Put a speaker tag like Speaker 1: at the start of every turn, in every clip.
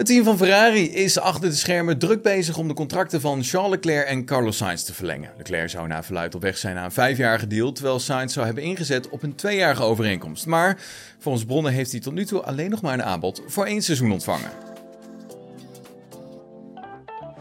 Speaker 1: Het team van Ferrari is achter de schermen druk bezig om de contracten van Charles Leclerc en Carlos Sainz te verlengen. Leclerc zou na verluid op weg zijn naar een vijfjarige deal, terwijl Sainz zou hebben ingezet op een tweejarige overeenkomst. Maar volgens bronnen heeft hij tot nu toe alleen nog maar een aanbod voor één seizoen ontvangen.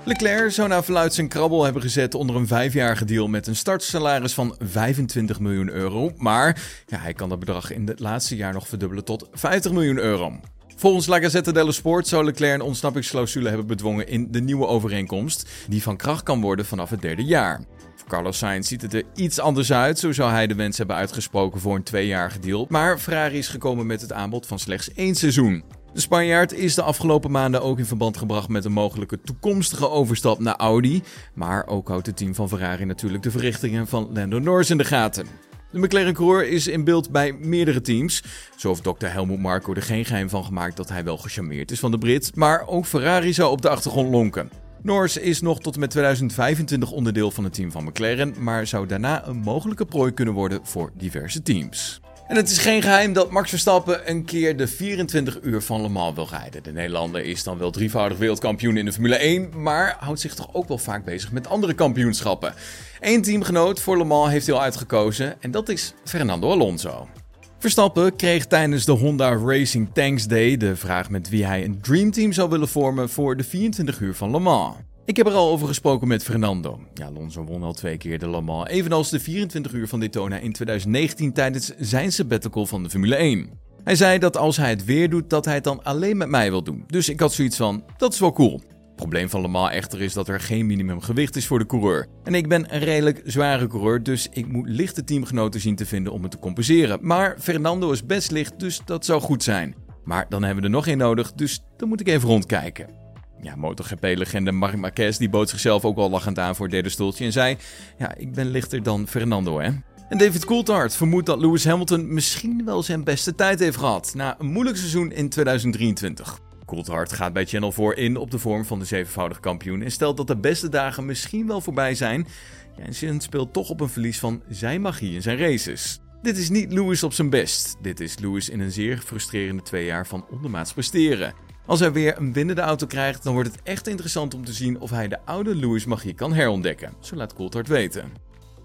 Speaker 1: Leclerc zou na verluid zijn krabbel hebben gezet onder een vijfjarige deal met een startsalaris van 25 miljoen euro. Maar ja, hij kan dat bedrag in het laatste jaar nog verdubbelen tot 50 miljoen euro. Volgens La Gazzetta dello Sport zou Leclerc een ontsnappingsclausule hebben bedwongen in de nieuwe overeenkomst, die van kracht kan worden vanaf het derde jaar. Voor Carlos Sainz ziet het er iets anders uit, zo zou hij de wens hebben uitgesproken voor een tweejarige deal, maar Ferrari is gekomen met het aanbod van slechts één seizoen. De Spanjaard is de afgelopen maanden ook in verband gebracht met een mogelijke toekomstige overstap naar Audi, maar ook houdt het team van Ferrari natuurlijk de verrichtingen van Lando Norris in de gaten. De McLaren-coureur is in beeld bij meerdere teams. Zo heeft Dr. Helmut Marko er geen geheim van gemaakt dat hij wel gecharmeerd is van de Brit, maar ook Ferrari zou op de achtergrond lonken. Norris is nog tot en met 2025 onderdeel van het team van McLaren, maar zou daarna een mogelijke prooi kunnen worden voor diverse teams. En het is geen geheim dat Max Verstappen een keer de 24 uur van Le Mans wil rijden. De Nederlander is dan wel drievoudig wereldkampioen in de Formule 1, maar houdt zich toch ook wel vaak bezig met andere kampioenschappen. Eén teamgenoot voor Le Mans heeft hij al uitgekozen en dat is Fernando Alonso. Verstappen kreeg tijdens de Honda Racing Tanks Day de vraag met wie hij een dreamteam zou willen vormen voor de 24 uur van Le Mans. Ik heb er al over gesproken met Fernando. Ja, Alonso won al twee keer de Le Mans, evenals de 24 uur van Daytona in 2019 tijdens zijn sabbatical van de Formule 1. Hij zei dat als hij het weer doet, dat hij het dan alleen met mij wil doen. Dus ik had zoiets van, dat is wel cool. Het probleem van Le Mans echter is dat er geen minimumgewicht is voor de coureur. En ik ben een redelijk zware coureur, dus ik moet lichte teamgenoten zien te vinden om het te compenseren. Maar Fernando is best licht, dus dat zou goed zijn. Maar dan hebben we er nog één nodig, dus dan moet ik even rondkijken. Ja, MotoGP-legende Marc Marquez die bood zichzelf ook al lachend aan voor het derde stoeltje en zei... Ja, ik ben lichter dan Fernando, hè. En David Coulthard vermoedt dat Lewis Hamilton misschien wel zijn beste tijd heeft gehad... na een moeilijk seizoen in 2023. Coulthard gaat bij Channel 4 in op de vorm van de zevenvoudige kampioen... en stelt dat de beste dagen misschien wel voorbij zijn... Ja, en Sin speelt toch op een verlies van zijn magie in zijn races. Dit is niet Lewis op zijn best. Dit is Lewis in een zeer frustrerende twee jaar van ondermaats presteren. Als hij weer een winnende auto krijgt, dan wordt het echt interessant om te zien of hij de oude Lewis magie kan herontdekken. Zo laat Coulthard weten.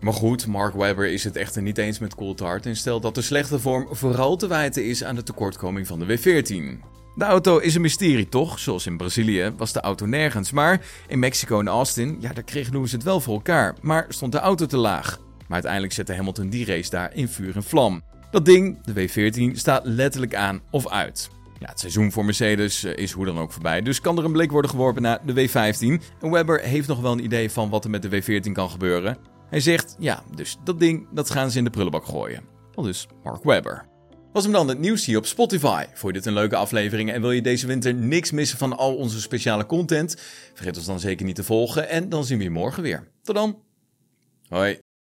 Speaker 1: Maar goed, Mark Webber is het echter niet eens met Coulthard en stelt dat de slechte vorm vooral te wijten is aan de tekortkoming van de W14. De auto is een mysterie, toch? Zoals in Brazilië was de auto nergens. Maar in Mexico en Austin, ja, daar kreeg Lewis het wel voor elkaar. Maar stond de auto te laag. Maar uiteindelijk zette Hamilton die race daar in vuur en vlam. Dat ding, de W14, staat letterlijk aan of uit. Het seizoen voor Mercedes eh, is hoe dan ook voorbij, dus kan er een blik worden geworpen naar de W15. En Webber heeft nog wel een idee van wat er met de W14 kan gebeuren. Hij zegt, ja, dus dat ding, dat gaan ze in de prullenbak gooien. Al dus Mark Webber. Was hem dan het nieuws hier op Spotify. Vond je dit een leuke aflevering en wil je deze winter niks missen van al onze speciale content? Vergeet ons dan zeker niet te volgen en dan zien we je morgen weer. Tot dan. Hoi.